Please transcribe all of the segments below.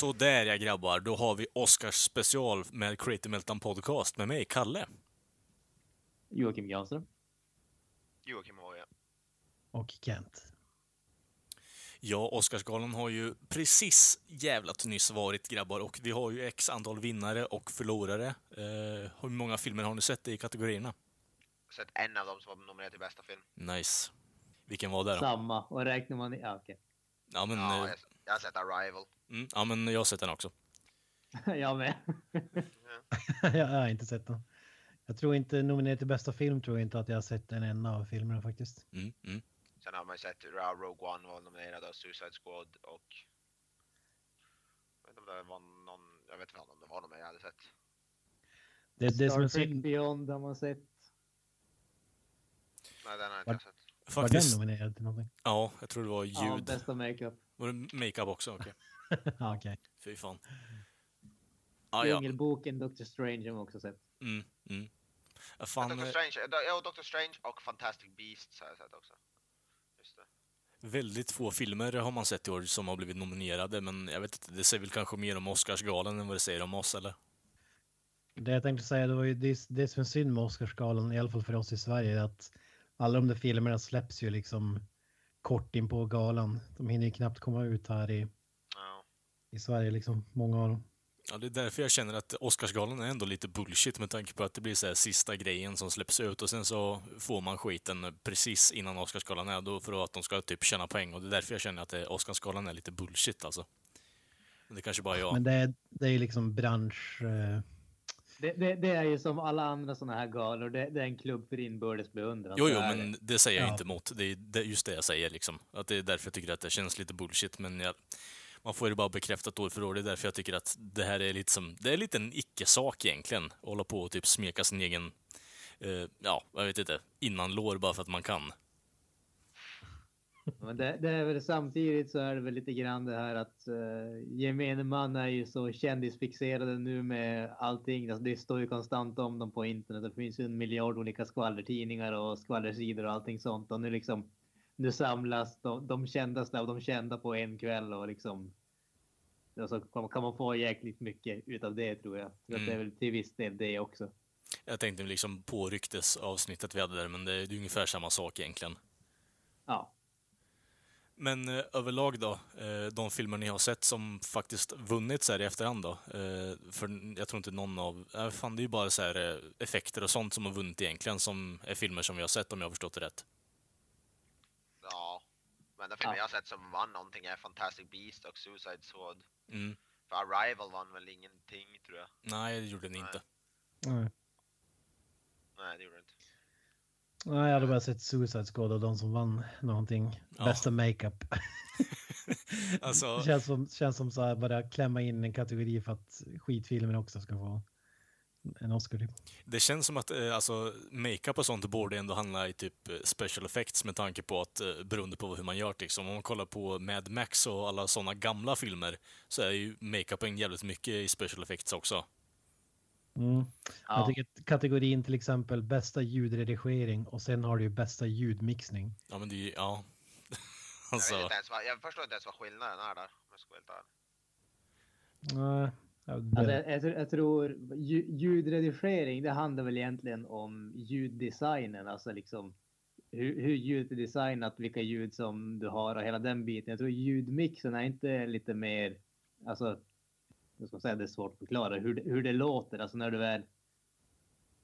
Och så där ja grabbar, då har vi Oscars special med Creative Meltdown Podcast med mig, Kalle. Joakim Granström. Joakim Oja. Och Kent. Ja, Oscarsgalan har ju precis jävlat nyss varit grabbar och vi har ju x antal vinnare och förlorare. Eh, hur många filmer har ni sett i kategorierna? Sett en av dem som var nominerad till bästa film. Nice. Vilken var det då? Samma. Och räknar man... Ja, okej. Ja, men, Ja, eh, jag, har sett Arrival. mm, ja, men jag har sett den också. jag med. jag har inte sett den. Jag tror inte nominerad till bästa film tror jag inte att jag har sett en enda av filmerna faktiskt. Mm, mm. Sen har man ju sett ja, Rogue One var nominerad av Suicide Squad och... Jag vet inte om det var någon... Jag vet inte om det var någon mer jag hade sett. Det, det som är Star Trek synd, Beyond har man sett. Nej, den har jag Var- inte sett. var den Faktiskt. nominerad till någonting? Ja, jag tror det var Ja, ljud. bästa makeup. Var det makeup också? Okej. ja, okej. Fy fan. Ah, ja. Djungelboken, Doctor Strange har man också sett. Mm, mm. Fan, Doctor eh, Strange, ja, Doctor Strange och Fantastic Beasts har jag sett också. Just det. väldigt få filmer har man sett i år som har blivit nominerade, men jag vet inte, det säger väl kanske mer om Oscarsgalan än vad det säger om oss, eller? Det jag tänkte säga, det var ju det, det som är synd med Oscarsgalan, i alla fall för oss i Sverige, att alla de där filmerna släpps ju liksom kort in på galan. De hinner ju knappt komma ut här i, Ja. i Sverige, liksom, många av dem. Ja, det är därför jag känner att Oscarsgalan är ändå lite bullshit med tanke på att det blir så här sista grejen som släpps ut och sen så får man skiten precis innan Oscarsgalan är då för att de ska typ tjäna poäng och det är därför jag känner att Oscarsgalan är lite bullshit alltså. Men det kanske bara är jag. Men det är, det är ju liksom bransch... Eh, Det, det, det är ju som alla andra sådana här galor. Det, det är en klubb för inbördes beundran. Jo, jo, men det. säger jag Ja. inte emot. Det är det är just det jag säger liksom. Att det är därför jag tycker att det känns lite bullshit, men jag, man får det bara bekräftat år för år. Det är därför jag tycker att det här är lite som, det är lite en icke-sak egentligen. Att hålla på och typ smeka sin egen, eh, ja, jag vet inte, innan lår bara för att man kan. Men det, det är väl samtidigt så är det väl lite grann det här att uh, gemene man är ju så kändisfixerade nu med allting. Alltså, det står ju konstant om dem på internet. Det finns ju en miljard olika skvallertidningar och skvallersidor och allting sånt. Och nu liksom nu samlas de, de kändaste av de kända på en kväll och liksom och så kan- kan man få jäkligt mycket utav det tror jag. Så att det är väl till viss del det också. Jag tänkte liksom på ryktesavsnittet vi hade där, men det är ungefär samma sak egentligen. Ja. Men eh, överlag då, eh, de filmer ni har sett som faktiskt vunnit så här i efterhand då? Eh, för jag tror inte någon av... Eh, fan, det är ju bara så här eh, effekter och sånt som har vunnit egentligen, som är filmer som vi har sett om jag har förstått det rätt. Ja. Men den filmen Ja. jag har sett som vann någonting är Fantastic Beast och Suicide Squad. Mm. För Arrival vann väl ingenting tror jag. Nej, det gjorde den Nej. inte. nej. Nej, det gjorde det inte. Nej, jag hade bara sett Suicide Squad och de som vann någonting. Ja. Bästa makeup. Alltså, Det känns som, känns som så här bara klämma in en kategori för att skitfilmen också ska få en Oscar. Typ. det känns som att eh, alltså, makeup och sånt borde ändå handla i typ eh, special effects med tanke på att, eh, beroende på hur man gör det. Liksom. Om man kollar på Mad Max och alla sådana gamla filmer så är ju makeupen jävligt mycket i special effects också. Mm. Ja. Jag tycker kategorin till exempel bästa ljudredigering och sen har du ju bästa ljudmixning. Ja, men det är ju, ja. Jag, alltså, inte ens vad, jag förstår inte ens vad skillnaden är där. Om jag ska vara helt. Nej, Alltså, jag, jag, tror- jag tror lju- ljudredigering, det handlar väl egentligen om ljuddesignen, alltså liksom hur, hur ljudet är designat, vilka ljud som du har och hela den biten. Jag tror ljudmixen är inte lite mer, alltså, jag ska säga det är svårt att förklara hur det, hur det låter, alltså när du väl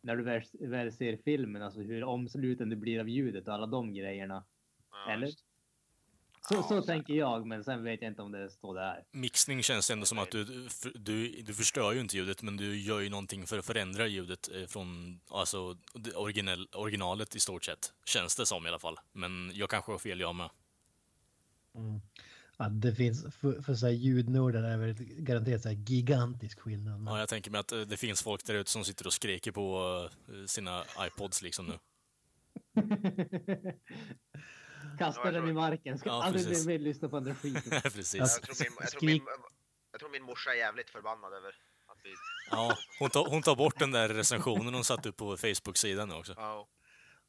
när du väl, väl ser filmen, alltså hur omsluten det blir av ljudet och alla de grejerna. Ja, Eller? Så, Ja, så så- tänker jag, men sen vet jag inte om det står där. Mixning känns ändå som att du, du, du förstör ju inte ljudet, men du gör ju någonting för att förändra ljudet eh, från alltså, det originell, originalet i stort sett. Känns det som i alla fall. Men jag kanske har fel jag med. Mm. Ja, det finns, för, för så här ljudnördar är väl garanterat så här gigantisk skillnad. Men, Ja, jag tänker mig att eh, det finns folk där ute som sitter och skriker på eh, sina iPods liksom nu. Kasta Ja, jag den i marken. Ska Ja, aldrig mer lyssna på där skiten. Precis. Ja. Jag tror, min, jag, tror min, jag tror min morsa är jävligt förbannad över att vi... Ja, hon tar, hon tar bort den där recensionen hon satte upp på Facebook-sidan nu också. Ja.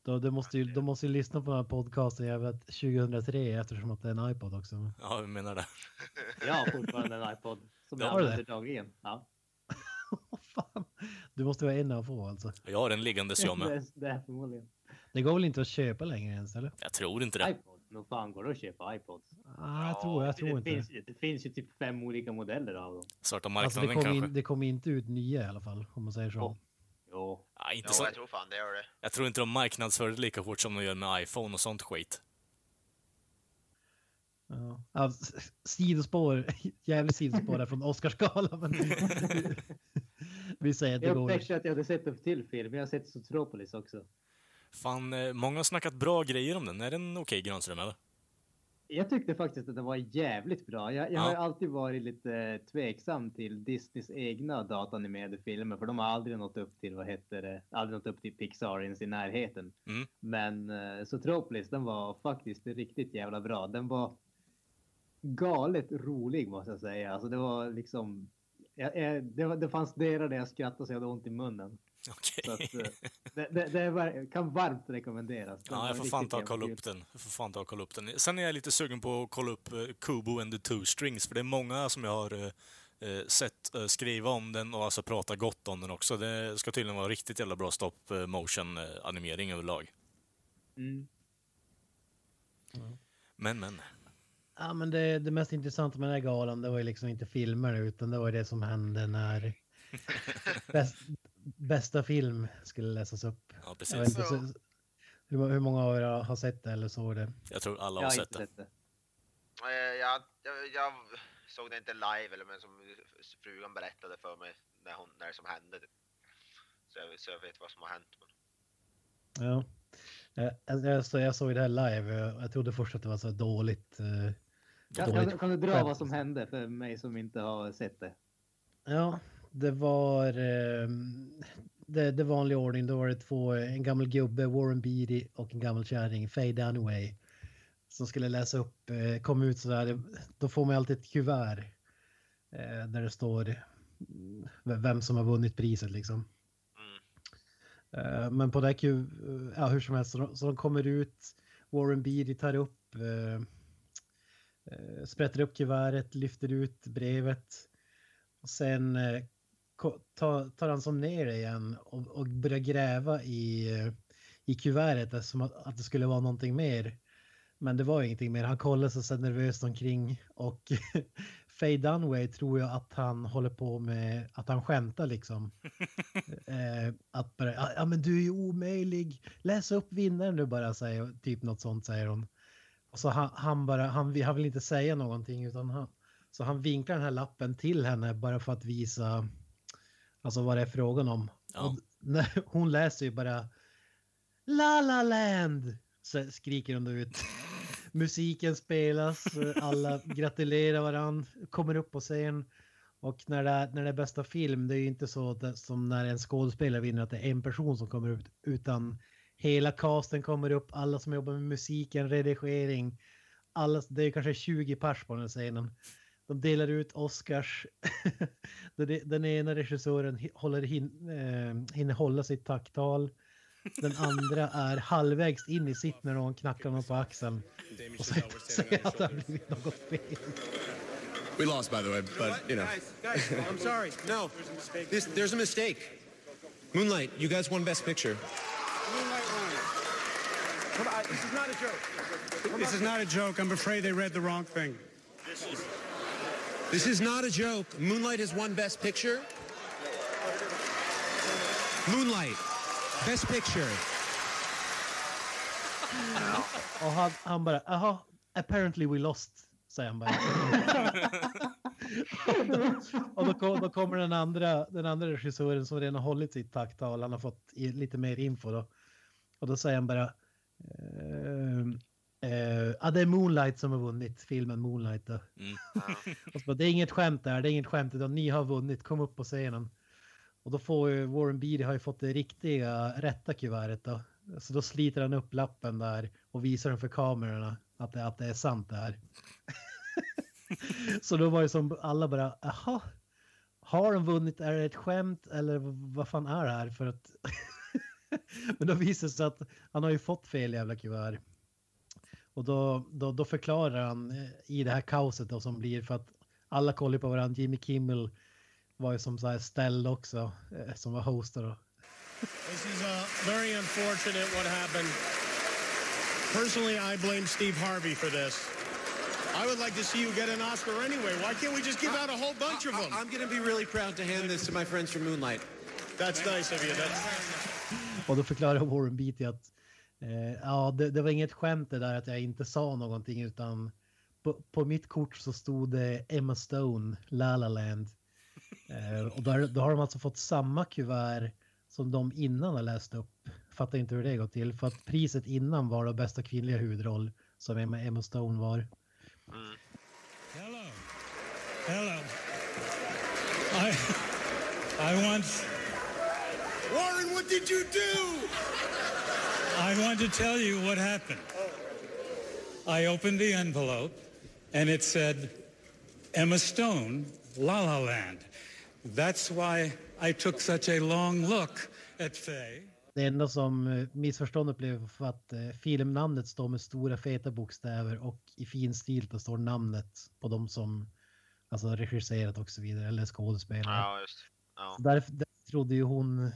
Då, de, måste ju, de måste ju lyssna på den här podcasten jävla 2003 eftersom att det är en iPod också. Ja, jag menar det. Jag har fortfarande en iPod som Ja, jag använder det? dagligen. Ja. Fan. Du måste vara en av få alltså. Jag har den liggandes jag det, med. är, det är förmodligen. Det går väl inte att köpa längre ens eller? Jag tror inte det. iPod. Nog fan går det att köpa iPods. Ah, jag tror, jag tror det, inte finns, det. ju- det finns ju typ fem olika modeller av dem. Svarta Alltså, det marknaden kommer kanske. in, det kommer inte ut nya i alla fall om man säger så. Ja. Jo. Ja, inte Ja, så. jag tror fan det gör det. Jag tror inte de marknadsför det lika hårt som de gör med iPhone och sånt skit. Ja. Ja, s- sidospår, jävligt sidospår där från Oscarsgalan. Men vi säger att det Jag går. upptäckte att jag hade sett en till film. Jag har sett Zootropolis också. Fan, eh, många har snackat bra grejer om den. Är den okej, Granström, eller? Jag tyckte faktiskt att den var jävligt bra. Jag, jag har Ja. alltid varit lite tveksam till Disneys egna datanimerade filmer för de har aldrig nått upp till, vad heter det, aldrig nått upp till Pixar ens i närheten. Mm. Men uh, Zootropolis, den var faktiskt riktigt jävla bra. Den var galet rolig måste jag säga. Alltså det var liksom, jag, jag, det, det fanns delar där jag skrattade så jag hade ont i munnen. Okej. Så att, eh, det, det, det kan varmt rekommenderas. Den Ja, jag får fan ta och kolla upp den. Jag får fan ta och kolla upp den. Sen är jag lite sugen på att kolla upp eh, Kubo and the Two Strings, för det är många som jag har eh, sett skriva om den och alltså prata gott om den också. Det ska tydligen vara riktigt jävla bra stop motion animering överlag. Mm. Men, men. Ja, men det, det mest intressanta med den här galan, det var ju liksom inte filmer utan det var det som hände när bäst, bästa film skulle läsas upp. Ja, precis. inte, så, hur, hur många av er har sett det eller såg det? Jag tror alla Jag har har sett det. sett det. Eh, Jag, jag, jag såg det inte live, eller men som frugan berättade för mig när, hon, när det som hände. Så jag, så jag vet vad som har hänt. Men... Ja. Eh, Jag, jag, så, jag såg det här live. Jag, jag trodde först att det var så dåligt. eh, Kan, dåligt kan, kan du dra vad som hände för mig som inte har sett det? Ja, det var eh, det, det vanliga ordning. Då var det två, en gammal gubbe, Warren Beatty och en gammal kärring, Faye Dunaway. Som skulle läsa upp, eh, kom ut sådär. Då får man alltid ett kuvert. Eh, där det står vem som har vunnit priset liksom. Mm. Eh, Men på det här ku- ja hur som helst, så de, så de kommer ut, Warren Beatty tar upp, eh, eh sprätter upp kuvertet, lyfter ut brevet och sen eh, tar, tar han som ner det igen och, och börjar gräva i, i kuvertet som att, att det skulle vara någonting mer. Men det var ingenting mer. Han kollar sig så nervöst omkring och Faye Dunway tror jag att han håller på med att han skämtar liksom. eh, att bara, "Ja, men du är ju omöjlig. Läs upp vinnaren nu bara, säger typ något sånt säger hon. Och så han, han bara, han, han vill inte säga någonting utan han, så han vinklar den här lappen till henne bara för att visa alltså vad det är frågan om. Ja. När, hon läser ju bara La La Land så skriker hon då ut. Musiken spelas, alla gratulerar varann, kommer upp på scen. Och när det, är, när det är bästa film, det är ju inte så att som när en skådespelare vinner att det är en person som kommer ut, utan hela casten kommer upp, alla som jobbar med musiken, redigering, alla, det är kanske 20 pers på den scenen. De delar ut Oscars. den, ena regissören håller hin, eh, hinner hålla sitt tacktal. Den andra är halvvägs in i sitt när någon knackar honom på axeln och säger, säger att det har blivit något fel. We lost, by the way, but you know. Guys, guys, I'm sorry. No, this, there's a mistake. Moonlight, you guys won Best Picture. Come on, this is not a joke. This is not a joke. I'm afraid they read the wrong thing. This is not a joke. Moonlight has won Best Picture. Moonlight, Best Picture. Och han, han bara, jaha, apparently we lost, säger han bara. och då, kom, då kommer den andra, den andra regissören som redan har hållit sitt tacktal. Han har fått lite mer info då. Och då säger han bara. Uh, uh, ja, det är Moonlight som har vunnit filmen Moonlight. Då. Mm. och så bara, det är inget skämt där, det är inget skämt utan ni har vunnit, kom upp på scenen. Och då får ju Warren Beatty har ju fått det riktiga rätta kuvertet då. Så då sliter han upp lappen där och visar den för kamerorna att det, att det är sant det här. så då var det som alla bara, jaha, har de vunnit, är det ett skämt eller vad fan är det här? För att Men då visar det sig att han har ju fått fel jävla kuvert. Och då, då, då förklarar han eh, i det här kaoset då som blir för att alla kollar på varandra. Jimmy Kimmel var ju som så här ställd också eh, som var host då. This is uh, very unfortunate what happened. Personally, I blame Steve Harvey for this. I would like to see you get an Oscar anyway. Why can't we just give out a whole bunch of them? I, am going to be really proud to hand this to my friends from Moonlight. That's nice of you. That's... Och då förklarar Warren Beatty att eh, ja, det, det, var inget skämt det där att jag inte sa någonting utan på, på mitt kort så stod det Emma Stone, La La Land. Eh, och då, då har de alltså fått samma kuvert som de innan har läst upp. Fattar inte hur det går till. För att priset innan var då bästa kvinnliga huvudroll som Emma Stone var. Mm. Hello. Hello. I, I want... Warren, what did you do? I want to tell you what happened. I opened the envelope and it said, Emma Stone, La La Land. That's why I took such a long look at Faye. Det enda som eh, missförståndet blev för att eh, filmnamnet står med stora feta bokstäver och i fin stil då står namnet på de som alltså regisserat och så vidare eller skådespelare. Ja, just ja. Därför, därför trodde ju hon,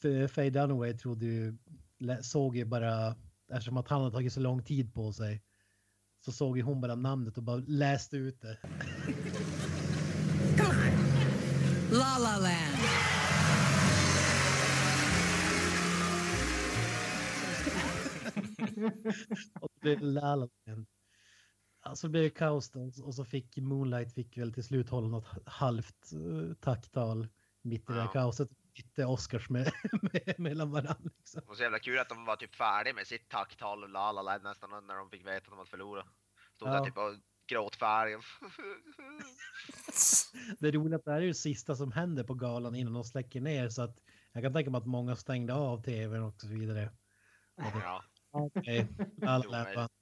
Faye Dunaway trodde ju, såg ju bara, eftersom att han hade tagit så lång tid på sig, så såg ju hon bara namnet och bara läste ut det. La La Land. och det blev La La Land. Alltså det blev kaos då och så fick Moonlight fick väl till slut hålla något halvt uh, tacktal mitt i ja. det här kaoset. Lite Oscars med, med, mellan varandra. Liksom. Det var så jävla kul att de var typ färdiga med sitt tacktal och La nästan när de fick veta att de hade förlorat. Stod ja. där typ och gråtfärgen. det är att det här är det sista som händer på galan innan de släcker ner så att jag kan tänka mig att många stängde av tvn och så vidare. Ja. Okej, alla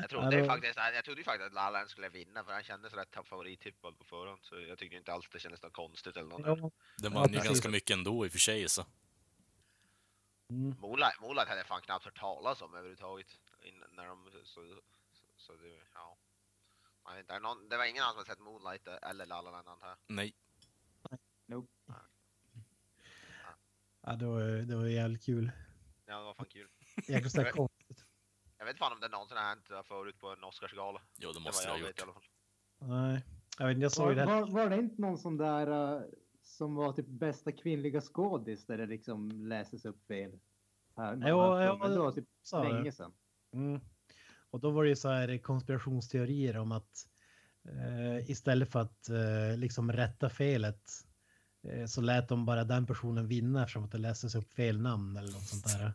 jag trodde, faktiskt, jag trodde faktiskt att Lalan skulle vinna för han kändes rätt favorittippad på förhand. Så jag tyckte inte alls det kändes något konstigt eller något. Ja. Den vann ju ganska mycket ändå i och för sig så. Mm. Moonlight, Moonlight hade jag fan knappt hört talas om överhuvudtaget. när de, så, så det, ja. Inte, är någon, det var ingen annan som hade sett Moonlight eller La La Land antar jag? Nej. Nope. Ja, det var, det var jävligt kul. Ja, det var fan kul. Jäkligt konstigt. Jag vet fan om det någonsin har hänt förut på en Oscarsgala. Jo, det måste det ha gjort. I alla fall. Nej, jag vet inte, jag såg var, det. Var, var det inte någon sån där uh, som var typ bästa kvinnliga skådis där det liksom läses upp fel? Här, jo, jo, det var typ länge sedan. Mm. Och då var det ju så här konspirationsteorier om att eh, istället för att eh, liksom rätta felet så lät de bara den personen vinna eftersom att det läses upp fel namn eller något sånt där.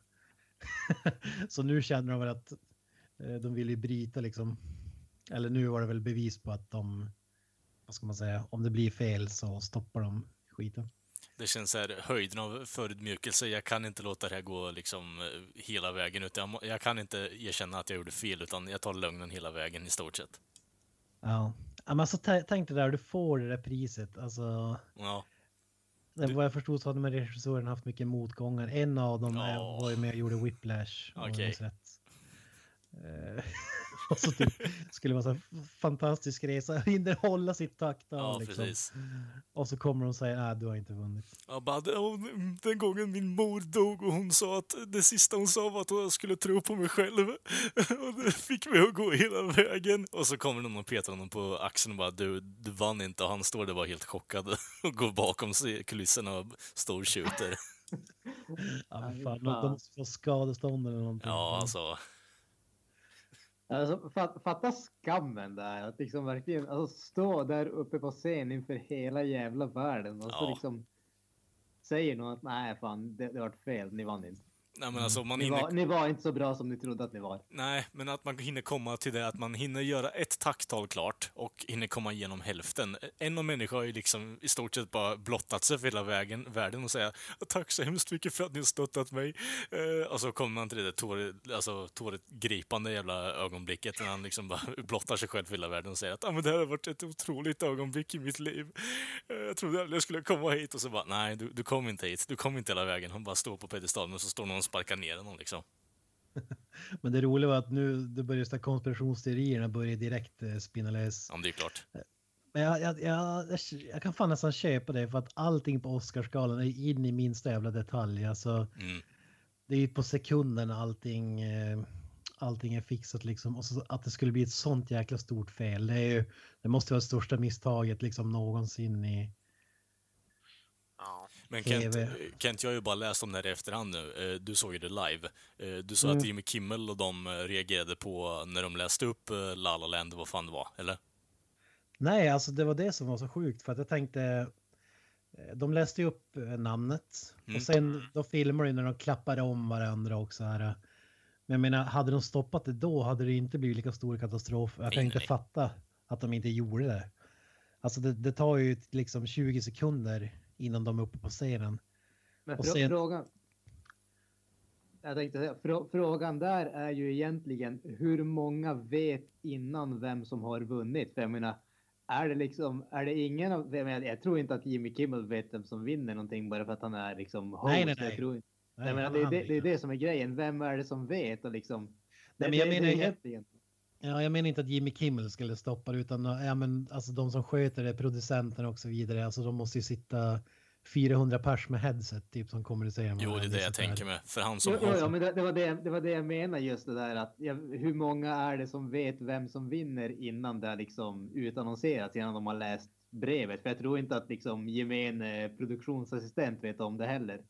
så nu känner de väl att eh, de vill ju bryta liksom. Eller nu var det väl bevis på att de, vad ska man säga, om det blir fel så stoppar de skiten. Det känns så här, höjden av förödmjukelse. Jag kan inte låta det här gå liksom eh, hela vägen. Utan jag, kan inte erkänna att jag gjorde fel, utan jag tar lögnen hela vägen i stort sett. Ja, men alltså tänk dig där, du får det där priset. Alltså, ja. Du... Vad jag förstod så hade de regissören haft mycket motgångar. En av dem ja. var ju med och gjorde Whiplash. Okej. Okay. Och så typ, skulle vara så fantastisk resa, hinner hålla sitt tacktal. Ja, liksom. precis. Och så kommer de och säger, nej du har inte vunnit. Ja, bara, den gången min mor dog och hon sa att det sista hon sa var att jag skulle tro på mig själv. Och det fick mig att gå hela vägen. Och så kommer någon och petar honom på axeln och bara, du, du vann inte. Och han står där bara helt chockad och går bakom kulisserna och står och tjuter. Ja, fan, de måste få skadestånd eller någonting. Ja, alltså. Alltså, fat, fatta skammen där. Att liksom verkligen alltså, stå där uppe på scen inför hela jävla världen och så Ja. liksom säger någon att nej fan det, det var fel, ni vann inte. Nej, men alltså, man Ni hinner... var, ni var inte så bra som ni trodde att ni var. Nej, men att man hinner komma till det att man hinner göra ett tacktal klart och hinner komma igenom hälften. En av människor har ju liksom i stort sett bara blottat sig för hela vägen, världen och säga tack så hemskt mycket för att ni har stöttat mig. Eh, och så kommer man till det där tår, alltså, tårgripande jävla ögonblicket när han liksom bara blottar sig själv för hela världen och säger att ah, men det här har varit ett otroligt ögonblick i mitt liv. Eh, jag trodde aldrig jag skulle komma hit och så bara nej, du, du kom inte hit. Du kom inte hela vägen. Han bara står på pedestalen och så står någon och sparkar ner honom liksom. Men det roliga var att nu det börjar just konspirationsteorierna börjar direkt eh, spinna lös. Ja, det är klart. Men jag, jag, jag, jag, jag kan fan nästan köpa det för att allting på Oscarsgalan är in i minsta jävla detalj. Alltså, Mm. det är ju på sekunden allting, eh, allting är fixat liksom. Och så att det skulle bli ett sånt jäkla stort fel. Det, är ju, det måste vara det största misstaget liksom någonsin i... Men Kent. Kent, jag har ju bara läst om det här i efterhand nu. Eh, Du såg ju det live. Eh, Du sa Mm. att Jimmy Kimmel och de eh, reagerade på när de läste upp La La Land, vad fan det var, eller? Nej, alltså det var det som var så sjukt för att jag tänkte... De läste ju upp namnet Mm. och sen då filmar de när de klappade om varandra och så här. Men jag menar, hade de stoppat det då hade det inte blivit lika stor katastrof. Jag kan inte fatta att de inte gjorde det. Alltså det, det tar ju liksom 20 sekunder innan de är uppe på scenen. Men Och sen- frågan. Jag tänkte säga, frå, frågan där är ju egentligen hur många vet innan vem som har vunnit? För jag menar, är det liksom, är det ingen av, jag, menar, jag tror inte att Jimmy Kimmel vet vem som vinner någonting bara för att han är liksom host. Nej, nej, Jag nej. tror, inte- Nej, jag menar, han- det, är det, det är inte. det som är grejen. Vem är det som vet och liksom. Nej, men jag det, menar- det är egentligen. Ja, jag menar inte att Jimmy Kimmel skulle stoppa det utan ja, men, alltså, de som sköter det, producenterna och så vidare. Alltså de måste ju sitta 400 pers med headset typ som kommunicerar med Jo, det är det jag tänker mig. För han som Jo, jo, ja, men det, det, var det, det var det jag menar just det där att ja, hur många är det som vet vem som vinner innan det har liksom utannonserats innan de har läst brevet? För jag tror inte att liksom gemene produktionsassistent vet om det heller.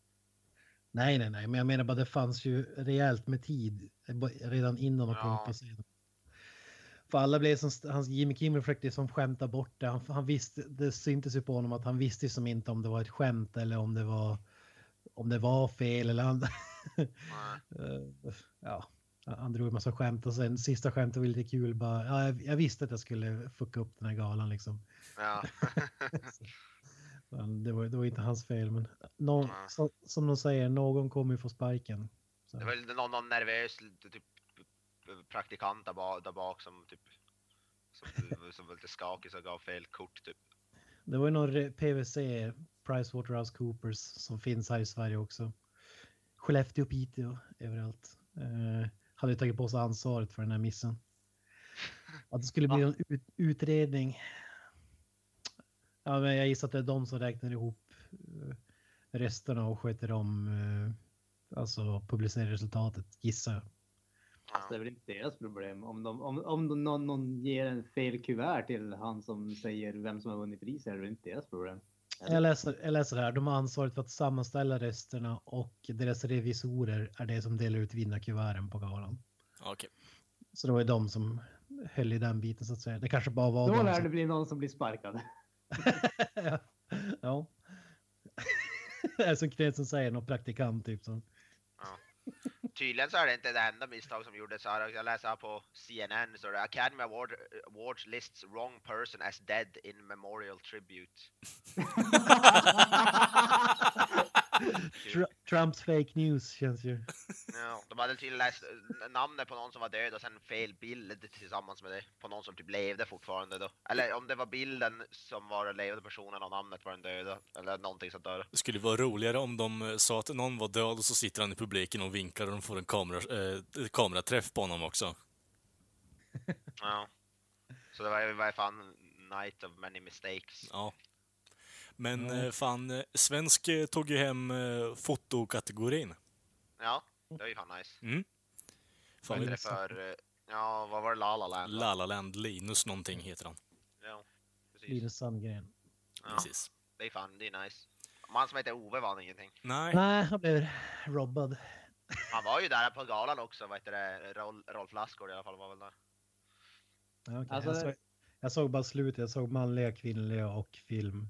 Nej, nej, nej, men jag menar bara det fanns ju rejält med tid eh, redan innan de kom Ja. på scenen. För alla blev som, hans Jimmy Kimmel försökte som skämta bort det. Han, han visste, det syntes ju på honom att han visste som inte om det var ett skämt eller om det var, om det var fel eller han. Eh, ja, han drog en massa skämt och sen sista skämtet var lite kul bara. Ja, jag, jag visste att jag skulle fucka upp den här galan liksom. Ja. Men det var, det var inte hans fel, men någon, Nej. så, som de säger, någon kommer ju få sparken. Så. Det var någon, någon nervös typ praktikant där bak, där bak som typ som, som var lite skakig så gav fel kort typ. Det var ju någon PVC, PricewaterhouseCoopers, som finns här i Sverige också. Skellefteå, Piteå, överallt. Eh, hade tagit på sig ansvaret för den här missen. Att det skulle bli en ut, utredning. Ja, men jag gissar att det är de som räknar ihop eh, resterna och sköter om, eh, alltså publicerar resultatet, gissar jag. Alltså, det är väl inte deras problem. Om, de, om, om de, någon, någon ger en fel kuvert till han som säger vem som har vunnit priset är det väl inte deras problem. Jag läser, jag läser här, de har ansvaret för att sammanställa resterna och deras revisorer är det som delar ut vinnarkuverten på galan. Ja, Okej. Så det var ju de som höll i den biten så att säga. Det kanske bara var Då lär som... det bli någon som blir sparkad. ja. det är som Knutsen säger, någon praktikant typ som... Tydligen så är det inte det enda misstag som gjordes här. Jag läser här på CNN så det är Academy Award, Awards lists wrong person as dead in memorial tribute. Tr- Trumps fake news känns ju. Ja, de hade tydligen läst namnet på någon som var död och sen fel bild tillsammans med det på någon som typ levde fortfarande då. Eller om det var bilden som var den levande personen och namnet var den döda. Eller någonting sånt där. Det skulle vara roligare om de eh, sa att någon var död och så sitter han i publiken och vinkar och de får en kamera, eh, kameraträff på honom också. Ja. Så det var fall en night of many mistakes. Ja. Men eh, fan, eh, svensk eh, tog ju hem fotokategorin. Ja, det var ju fan nice. Mm. Fan, Vad det för, ja vad var det, La La Land? va? La La Land, Linus någonting heter han. Ja, precis. Linus Sandgren. Ja, Precis. det är fan, det är nice. Man som heter Ove vann ingenting. Nej, Nej, han blev robbad. Han var ju där på galan också, vad heter det? Rolf, Rolf Lassgård i alla fall var väl där. Ja, okej. Alltså, jag, såg, jag såg bara slutet, jag såg manliga, kvinnliga och film.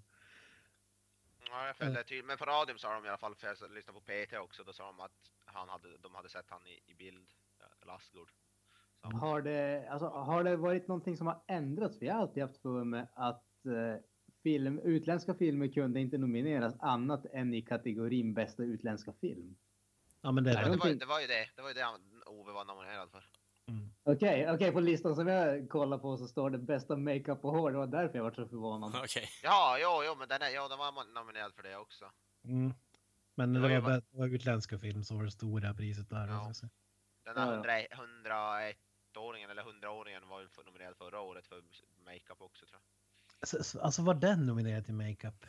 Ja, jag följde tydligt. Men på radion sa de i alla fall, för jag lyssnade på PT också, då sa de att han hade, de hade sett han i, i bild, Lassgård. Så, Har det, alltså, har det varit någonting som har ändrats? För jag har alltid haft för mig att eh, film, utländska filmer kunde inte nomineras annat än i kategorin bästa utländska film. Ja, men det men det, var, ju- det var ju det, det var ju det Ove var nominerad för. Okej, okej, på listan som jag kollar på så står det bästa makeup och hår. Det var därför jag var så förvånad. Okej. Ja, jo, jo, men den, är, ja, den var nominerad för det också. Mm. Men det Det var bara- det var utländska film som var det stora priset där. Ja. alltså. Den där ja. 100 101-åringen eller 100-åringen var ju nominerad förra året för makeup också tror jag. Så- så- Alltså var den nominerad till makeup?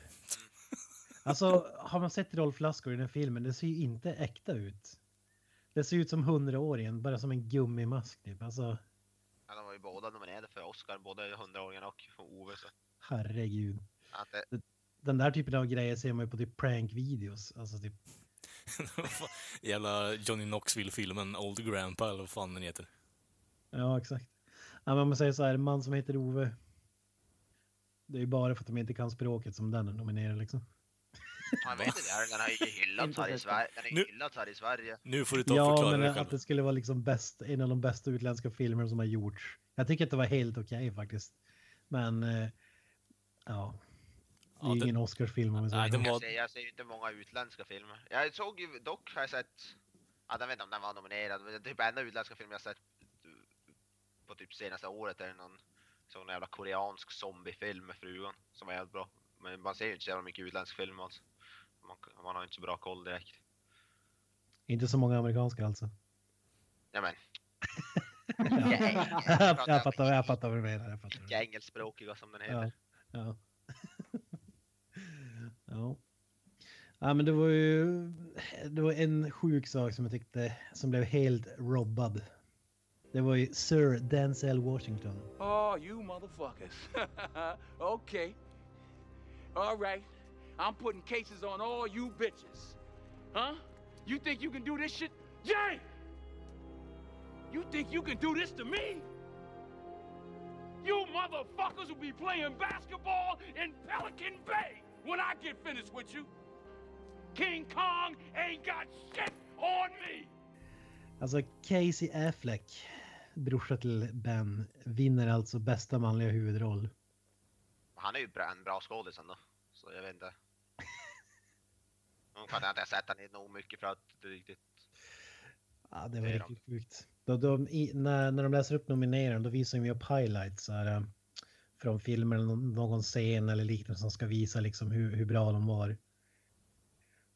Alltså har man sett Rolf Lassgård i den filmen, det ser ju inte äkta ut. Det ser ut som hundraåringen, bara som en gummimask typ. Alltså Ja, de var ju båda nominerade för Oscar, både 100-åringen och Ove. Så herregud. att det, Den där typen av grejer ser man ju på typ prank-videos. Alltså typ, Jävla Johnny Knoxville-filmen Old Grandpa eller vad fan den heter. ja exakt. Ja, men om man säger så här, man som heter Ove. Det är ju bara för att de inte kan språket som den är nominerad liksom. Jag vet inte, den har ju hyllats här i Sverige. Den har ju Nu- hyllats här i Sverige. Nu får du ta och Ja, förklara men att själv. det skulle vara liksom bäst, en av de bästa utländska filmer som har gjorts. Jag tycker att det var helt okej faktiskt. Men eh, ja, det är Ja, ju det- ingen Oscarsfilm om vi säger Nej, så. Jag ser, jag ser ju inte många utländska filmer. Jag såg ju, dock har jag sett, ja, jag vet inte om den var nominerad, men typ enda utländska film jag sett på typ senaste året är någon sån jävla koreansk zombiefilm med frugan som var jävligt bra. Men man ser ju inte så jävla mycket utländsk film alltså. Man, man har inte så bra koll direkt. Inte så många amerikanska alltså. Ja men. jag, jag, fattar, jag fattar vad du menar. Jag fattar. Icke engelskspråkiga som den Ja. heter. Ja. ja. Ja, men det var ju det var en sjuk sak som jag tyckte som blev helt robbad. Det var ju Sir Denzel Washington. Oh, you motherfuckers. okay. All right. I'm putting cases on all you bitches. Huh? You think you can do this shit? Jay! You think you can do this to me? You motherfuckers will be playing basketball in Pelican Bay when I get finished with you. King Kong ain't got shit on me! Alltså Casey Affleck, brorsa till Ben, vinner alltså bästa manliga huvudroll. Han är ju en bra skådis ändå. Så jag vet inte. Jag inte har sett han i nog mycket för att det riktigt... Ja, det var Det riktigt sjukt. Då, då, i, när, när de läser upp nomineringen då visar de ju upp highlights här, eh, från filmer eller någon, scen eller liknande som ska visa liksom hur, hur bra de var.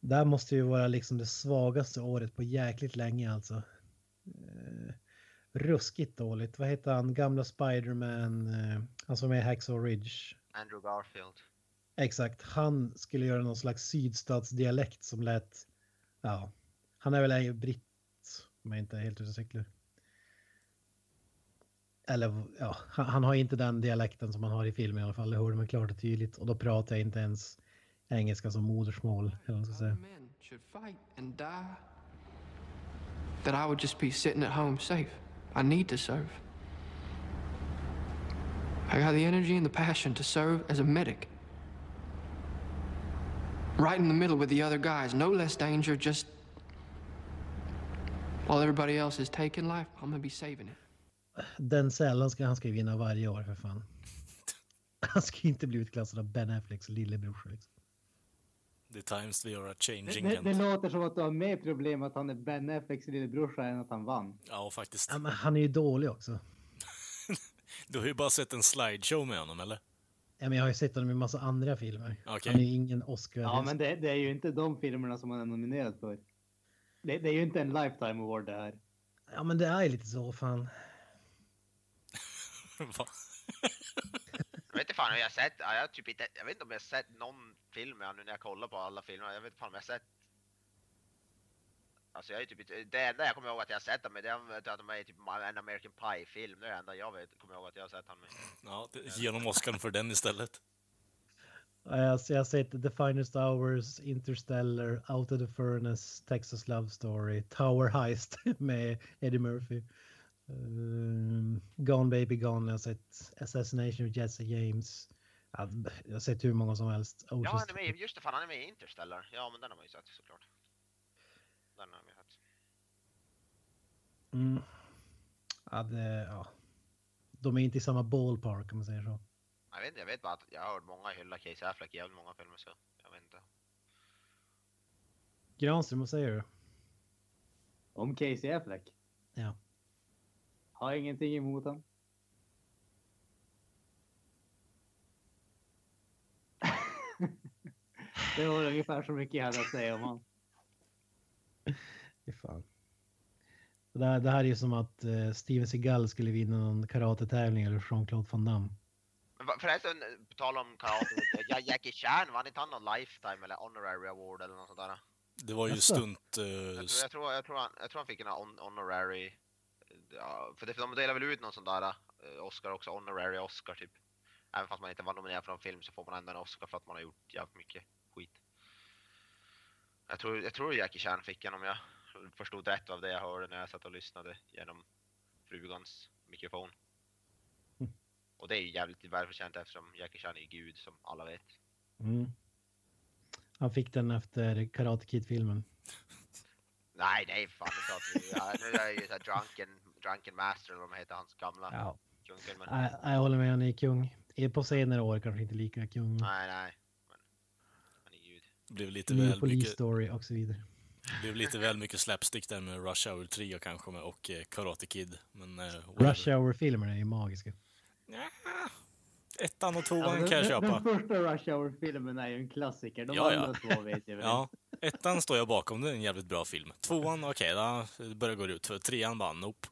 Det här måste ju vara liksom det svagaste året på jäkligt länge alltså. Eh, ruskigt dåligt. Vad heter han? Gamla Spiderman, eh, han som är Hacksaw Ridge. Andrew Garfield. Exakt, han skulle göra någon slags sydstatsdialekt som lät, ja, han är väl en britt om jag inte är helt ute och cyklar. Eller ja, han, han har inte den dialekten som man har i filmen i alla fall, det hörde man klart och tydligt. Och då pratar jag inte ens engelska som modersmål, eller ska säga. men should fight and die, that I would just be sitting at home safe. I need to serve. I got the energy and the passion to serve as a medic. Right in the middle with the other guys, no less danger, just while everybody else is taking life, I'm gonna be saving it. Denzel, han ska, han ska vinna varje år för fan. Han ska inte bli utklassad av Ben Afflecks lillebrorsa. Liksom. The times we are Det, changing. det, Kent. det låter som att du har mer problem att han är Ben Afflecks lillebrorsa än att han vann. Ja, faktiskt. Ja, men han är ju dålig också. Du har ju bara sett en slideshow med honom, eller? Ja, men jag har ju sett honom i massa andra filmer. Okej. Han är ju ingen Oscar. Ja, men det, det är ju inte de filmerna som han är nominerad för. Det, det är ju inte en Lifetime Award det här. ja, men det är ju lite så fan. Va? Jag vet inte fan, jag har sett, ja, jag, har typ inte, jag vet inte om jag har sett någon film nu när jag kollar på alla filmer. Jag vet inte fan om jag har sett. Alltså jag är typ inte, det enda jag kommer ihåg att jag har sett honom med det är att de är i typ en American Pie-film. Det är det enda jag vet, kommer ihåg att jag har sett honom med. Ja, det- ge honom Oscar för den istället. Jag, jag har sett The Finest Hours, Interstellar, Out of the Furnace, Texas Love Story, Tower Heist med Eddie Murphy. Um, Gone Baby Gone, jag har sett Assassination of Jesse James. Ja, jag har sett hur många som helst. Ja, han är med, just det, fan han är med i Interstellar. Ja, men den har man ju sett såklart. Den har ju sett. Mm. Ja, det, ja. De är inte i samma ballpark om man säger så. Jag vet inte, jag vet bara att jag har hört många hylla Casey Affleck i jävligt många filmer så jag vet inte. Granström, vad säger du? Om Casey Affleck? Ja. Har ingenting emot honom. det var ungefär så mycket jag hade att säga om honom. Fy fan. Det här, det här är ju som att eh, Steven Seagal skulle vinna någon karatetävling eller Jean-Claude Van Damme. Men va- förresten, på tal om karate, ja, Jackie Chan, vann inte han någon lifetime eller honorary award eller något sånt där? Det var ju Jaså? stunt... eh, Jag tror, jag tror, jag tror, han, jag tror han fick en hon- honorary, ja, för det, för de delar väl ut någon sån där eh, Oscar också, honorary Oscar typ. Även fast man inte var nominerad för någon film så får man ändå en Oscar för att man har gjort jävligt mycket skit. Jag tror, jag tror Jackie Chan fick en om jag förstod rätt av det jag hörde när jag satt och lyssnade genom frugans mikrofon. Mm. Och det är ju jävligt välförtjänt eftersom Jackie Chan är gud som alla vet. Mm. Han fick den efter Karate Kid-filmen. Nej, nej, fan det pratar vi ja, Nu är jag ju såhär drunken, drunken master eller vad de heter, hans gamla Ja. kungfilmer. Nej, jag håller med, han är kung. På senare år kanske inte lika kung. Nej, nej. Men han är gud. blev lite New väl mycket, Story och så vidare. Blev lite väl mycket slapstick där med Rush Hour 3 kanske med, och eh, Karate Kid. Men, eh. Rush Hour-filmerna är ju magiska. Ettan och Ja, tvåan men kan jag köpa. den första Rush Hour-filmen är ju en klassiker. De Ja, ja. andra två vet jag väl. Ja, ettan står jag bakom, det är en jävligt bra film. Tvåan, okej, okay, det börjar gå ut för trean bara, nope.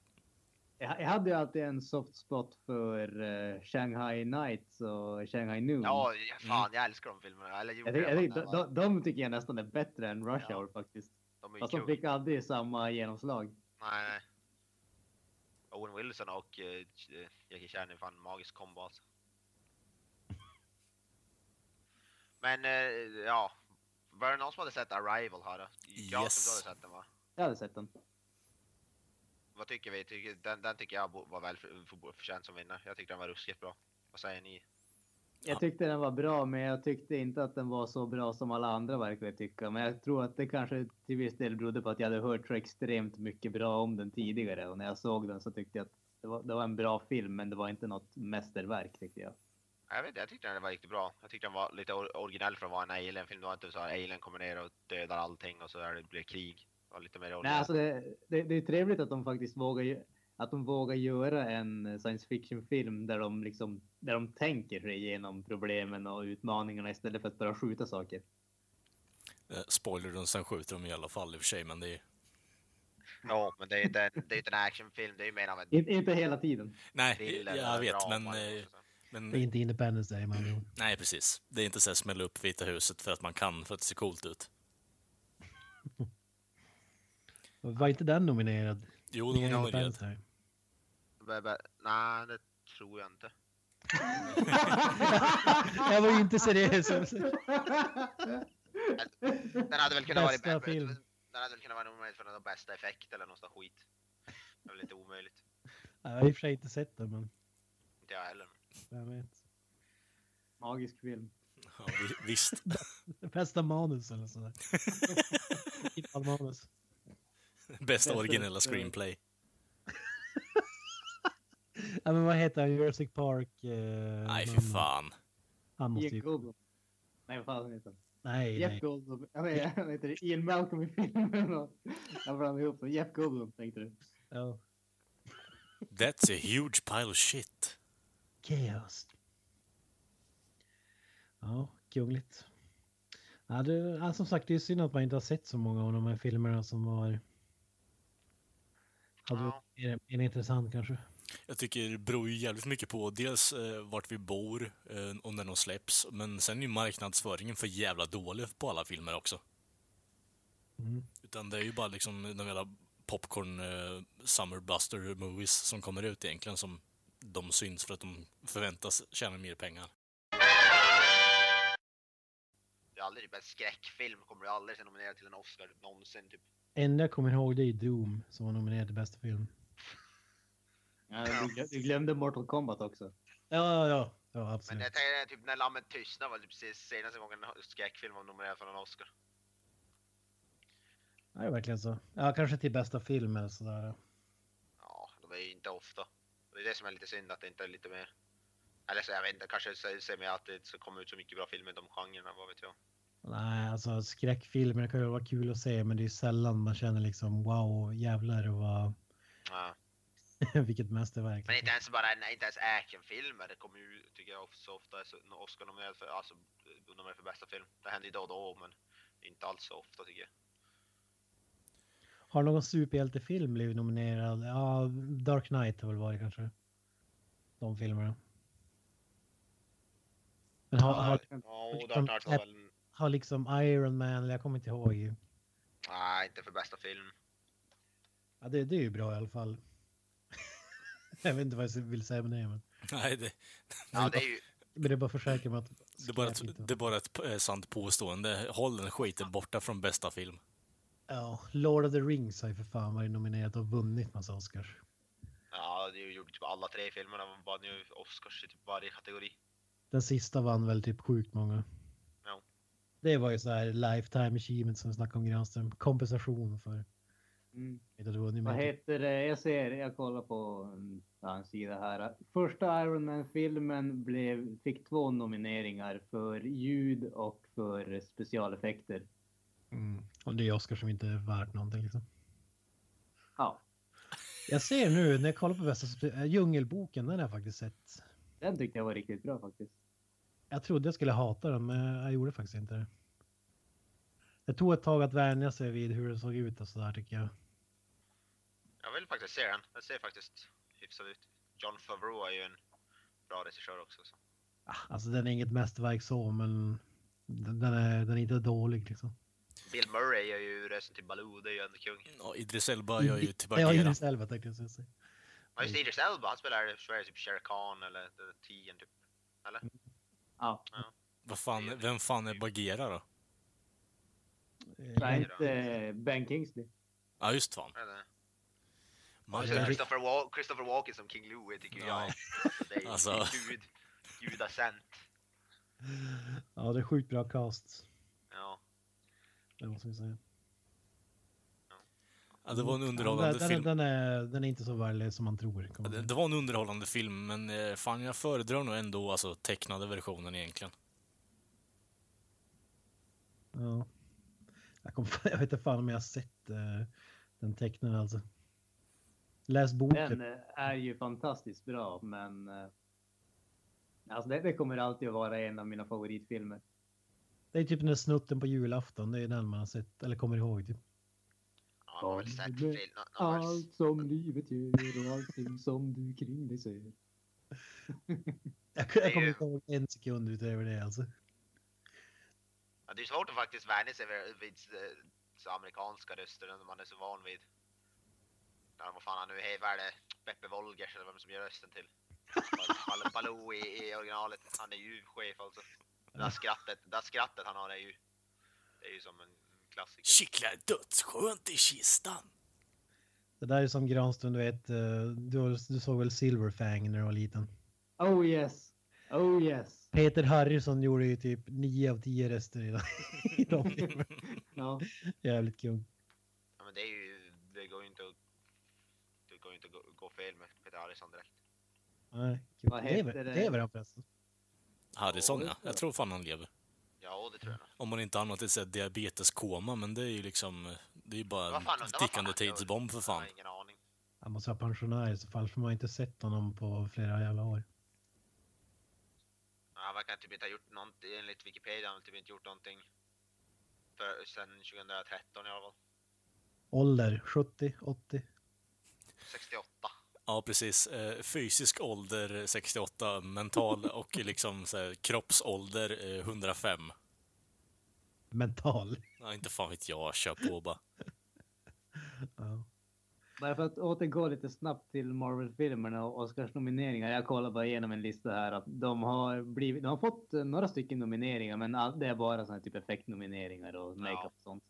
Jag, jag hade ju alltid en soft spot för eh, Shanghai Nights och Shanghai Noon. Ja, ja, fan jag älskar de filmerna. Eller jag tycker, jag jag de, det de, de tycker jag nästan är bättre än Rush Ja. Hour faktiskt. De Fast de fick aldrig samma genomslag. Nej, nej. Owen Wilson och eh, Jackie Chan är fan magisk kombo alltså. Men eh, ja, var det någon som hade sett Arrival här då? Jag Yes. som du hade sett den va? Jag hade sett den. Vad tycker vi? Den, den tycker jag var väl för, för, förtjänt som vinnare. Jag tyckte den var ruskigt bra. Vad säger ni? Jag tyckte den var bra, men jag tyckte inte att den var så bra som alla andra verkar tycka. Men jag tror att det kanske till viss del berodde på att jag hade hört så extremt mycket bra om den tidigare. Och när jag såg den så tyckte jag att det var, det var en bra film, men det var inte något mästerverk tyckte jag. Jag vet jag tyckte den var riktigt bra. Jag tyckte den var lite or- originell för att vara en alien-film. Det var inte så här alien kommer ner och dödar allting och så där det blir krig. Det var lite mer Nej, originellt. alltså det, det, det är trevligt att de faktiskt vågar, att de vågar göra en science fiction-film där de, liksom, där de tänker sig igenom problemen och utmaningarna istället för att bara skjuta saker. Eh, spoiler, och sen skjuter de i alla fall i och för sig, men det är... Ja, men det är inte det är inte en actionfilm. Det är ju mer av en In, inte hela tiden. Nej, jag vet, men... eh, men Det är inte Independence Day ord. nej, precis. Det är inte så här smälla upp Vita huset för att man kan, för att det ser coolt ut. Var inte den nominerad? Jo, de var nominerad. Independence Day? Bä- bä- Nej, det tror jag inte. jag var ju inte seriös. Den hade väl kunnat vara Bästa film. Den hade väl kunnat vara nominerad för den bästa effekt eller något skit. Det är väl inte omöjligt. Jag har i och för sig inte sett den, men Inte jag heller. jag vet. Magisk film. Ja, vi- visst. Bästa manus eller sådär. Manus. Bästa originella screenplay. Ja, men vad heter han? Jurassic Park? Eh, Nej, mannen. fan. Han måste ju... Goldblum. Nej, vad fan heter han? Nej, Jeff nej. Goldblum. Jag heter Ian Malcolm i filmen. och Jag blandade ihop dem. Jeff Goldblum tänkte du. Ja. That's a huge pile of shit. Chaos. Ja, kungligt. Ja, det, ja, som sagt, det är synd att man inte har sett så många av de här filmerna som var... Hade Ja. är, är det intressant kanske? Jag tycker det beror ju jävligt mycket på dels eh, vart vi bor eh, och när de släpps. Men sen är ju marknadsföringen för jävla dålig på alla filmer också. Mm. Utan det är ju bara liksom de jävla popcorn eh, summerbuster movies som kommer ut egentligen som de syns för att de förväntas tjäna mer pengar. aldrig typ en skräckfilm kommer du aldrig se nominerad till en Oscar någonsin. Typ. Enda jag kommer ihåg det är Doom som var nominerad till bästa film. Ja, du, glö- du glömde Mortal Kombat också. Ja, ja, ja, ja Men absolut. jag tänker typ när Lammet tystnar var typ precis senaste gången en skräckfilm var nominerad för en Oscar. Är verkligen så. Ja, kanske till bästa film eller sådär. Ja, de är ju inte ofta. Det är det som är lite synd att det inte är lite mer. Eller så jag vet inte, kanske säger säger mig att det ska komma ut så mycket bra filmer i de genrerna, vad vet jag. Nej, alltså skräckfilmer kan ju vara kul att se, men det är sällan man känner liksom wow, jävlar vad Ja. vilket mästerverk. Men inte ens bara, nej, inte ens actionfilmer, det kommer ju, tycker jag, så ofta Oscar nominerad för, alltså, nominerad för bästa film. Det händer ju då och då, men inte alls så ofta tycker jag. Har någon superhjältefilm blivit nominerad? Ja, Dark Knight har väl varit kanske. De filmerna. Men har, har, Knight var väl, har liksom Iron Man, eller jag kommer inte ihåg. nej, inte för bästa film. Ja, det, det är ju bra i alla fall. Jag vet inte vad jag vill säga med det, men, Nej, det, Ja, det är ju, men det är bara försäkra mig att det, är bara ett, inte. det är bara ett eh, sant påstående. Håll den skiten borta från bästa film. Ja, Lord of the Rings har ju för fan varit nominerad och vunnit massa Oscars. ja, det gjorde typ alla tre filmerna, vann ju Oscars i typ varje kategori. Den sista vann väl typ sjukt många. Ja. Det var ju så här lifetime achievement som vi snackade om Granström. Kompensation för Mm. Vad heter det? Jag ser, jag kollar på en sida här. Första Iron Man-filmen blev, fick två nomineringar för ljud och för specialeffekter. Mm. Och det är Oscar som inte är värt någonting liksom. Ja, Jag ser nu när jag kollar på bästa äh, Djungelboken, den har jag faktiskt sett. den tyckte jag var riktigt bra faktiskt. Jag trodde jag skulle hata den, men jag gjorde faktiskt inte det. Det tog ett tag att vänja sig vid hur den såg ut och sådär tycker jag. Jag vill faktiskt se den, den ser faktiskt hyfsad ut. John Favreau är ju en bra regissör också. Så. Ah, Alltså den är inget mästerverk så, men den den är, den är inte dålig liksom. Bill Murray är ju rösten till Baloo, det är ju ändå kung. Ja, Idris Elba gör ju till Ja, Bagheera. Idris Elba tänkte jag säga. Ja just Idris Elba, han spelar Sveriges typ Shere Khan eller The Tien typ. Eller? Ja, Vad fan, vem fan är Bagheera då? nej, inte Ben Kingsley. Ja, just fan. Är det? Man, Och så Christopher, Wal- Christopher Walken som King Louie tycker jag Ja. är. Det är Alltså. det är gud, gudasänt. Ja, det är sjukt bra cast. Ja. Det måste vi säga. ja, det var en Ja, underhållande den, film. Den, är, den är inte så värlig som man tror. Ja, Det, det var en underhållande film, men eh, fan jag föredrar nog ändå alltså tecknade versionen egentligen. Ja. Jag, kom, jag vet inte fan om jag har sett uh, den tecknaren alltså. Läs boken. Den eh, är ju fantastiskt bra, men eh, alltså det, det kommer alltid att vara en av mina favoritfilmer. Det är typ den där snutten på julafton. Det är den man har sett eller kommer ihåg. Typ. Ja, man har väl sett film. nå- någon gång. Allt som livet ger och allting som du kring dig ser. Jag, jag kommer ju- inte ihåg en sekund utöver det alltså. Ja, det är svårt att faktiskt vänja sig vid, vid eh, så amerikanska röster när man är så van vid. Ja, vad fan han nu är det? Beppe Wolgers eller vem som gör rösten till Bal- Bal- Baloo i, i originalet. Han är ju chef alltså. Det där skrattet, det där skrattet han har är ju, det är ju som en klassiker. Kittlar dödsskönt i kistan. Det där är som Granström, du vet. eh, Du, du såg väl Silverfang när du var liten? Oh yes! Oh yes! Peter Harrison gjorde ju typ 9 av 10 röster i, i de filmerna. Ja, Jävligt kung. Ja, men det är ju, det går ju inte att, det går ju inte gå, gå fel med Peter Harrison direkt. Nej, kul. Vad Lever, heter det? lever han förresten? Harrison ja, jag tror fan han lever. Ja, det tror jag nog. Om man inte annat är diabeteskoma, men det är ju liksom, det är ju bara fan, en tickande tidsbomb för Jag fan. har ingen aning. Han måste vara pensionär i så fall, för man har inte sett honom på flera jävla år. Ja, Han verkar typ inte ha gjort någonting, enligt Wikipedia, han har typ inte gjort någonting för, sen 2013 i alla fall. Ålder 70, 80. 68. Ja, precis. Eh, Fysisk ålder 68, mental och liksom så här, kroppsålder eh, 105. Mental. Ja, inte fan vet jag, kör på bara. Ja. Bara för att återgå lite snabbt till Marvel-filmerna och Oscars nomineringar. Jag kollar bara igenom en lista här. Att de, har blivit, de har fått eh, några stycken nomineringar, men all, det är bara såna här typ effektnomineringar och makeup och sånt.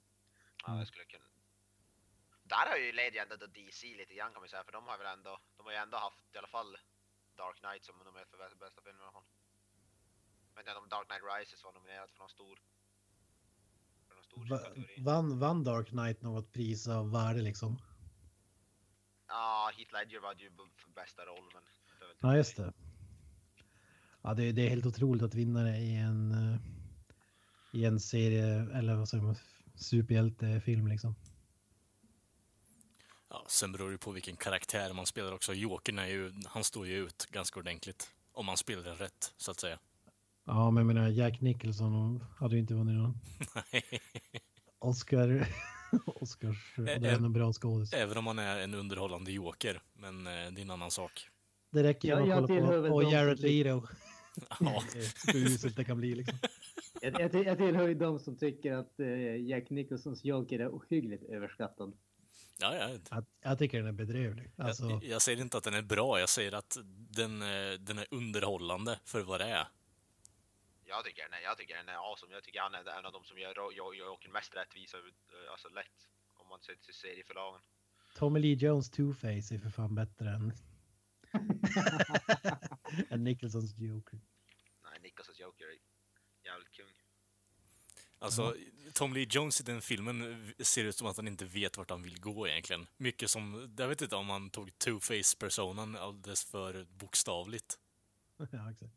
Ja, det skulle kunna... Där har ju Lady ändå DC lite grann kan man säga, för de har väl ändå, de har ju ändå haft i alla fall Dark Knight som är för bästa, filmen i alla fall. Jag vet inte om Dark Knight Rises var nominerad för någon stor... För någon stor Va, vann, vann Dark Knight något pris av värde liksom? Ja, Heath Ledger var ju för bästa roll, men... Ja, just det. Ja, det, det är helt otroligt att vinna det i en, eh, i en serie, eller vad säger man, superhjältefilm liksom. Ja, sen beror det på vilken karaktär man spelar också. Jokern är ju, han står ju ut ganska ordentligt. Om man spelar den rätt, så att säga. Ja, men jag menar Jack Nicholson hade ju inte vunnit någon Oscar. Oscars, det är en bra skådis. Även om man är en underhållande joker. Men eh, det är en annan sak. Det räcker ju Ja, att jag kolla på och Jared Leto. Ja. Hur uselt det kan bli liksom. Jag, jag, jag tillhör ju de som tycker att eh, Jack Nicholsons Joker är ohyggligt överskattad. Ja, ja. Jag, jag tycker den är bedrövlig. Alltså, Jag, jag säger inte att den är bra, jag säger att den, eh, den är underhållande för vad det är. Jag tycker den är, jag tycker den är awesome. Jag tycker han är en av de som gör Jokern mest rättvisa, eh, alltså lätt. Om man ser till serieförlagen. Tommy Lee Jones Two-Face är för fan bättre än, än Nicholsons Joker. Nej, Nicholsons Joker är. Alltså, Tom Lee Jones i den filmen ser ut som att han inte vet vart han vill gå egentligen. Mycket som, jag vet inte om han tog Two-Face-personen alldeles för bokstavligt. ja, exakt.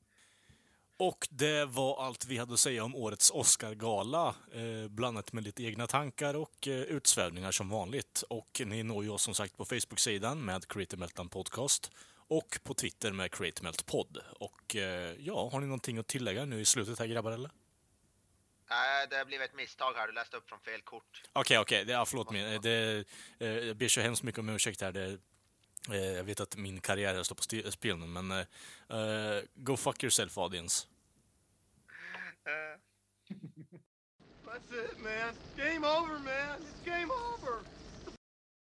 Och det var allt vi hade att säga om årets Oscar-gala, eh, blandat med lite egna tankar och eh, utsvävningar som vanligt. Och ni når ju oss som sagt på Facebook-sidan med Creative Meltdown Podcast och på Twitter med Creative Melt Podd. Och eh, ja, har ni någonting att tillägga nu i slutet här grabbar eller? Nej, det blev ett misstag här. Du läste upp från fel kort. Okej, okej. Det- Ja, förlåt mig. Det, eh, jag ber så hemskt mycket om ursäkt här. Det, eh, jag vet att min karriär står på spel nu, men eh, go fuck yourself audience. That's it, man. Game over, man. It's game over.